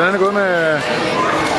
Hvordan er det gået med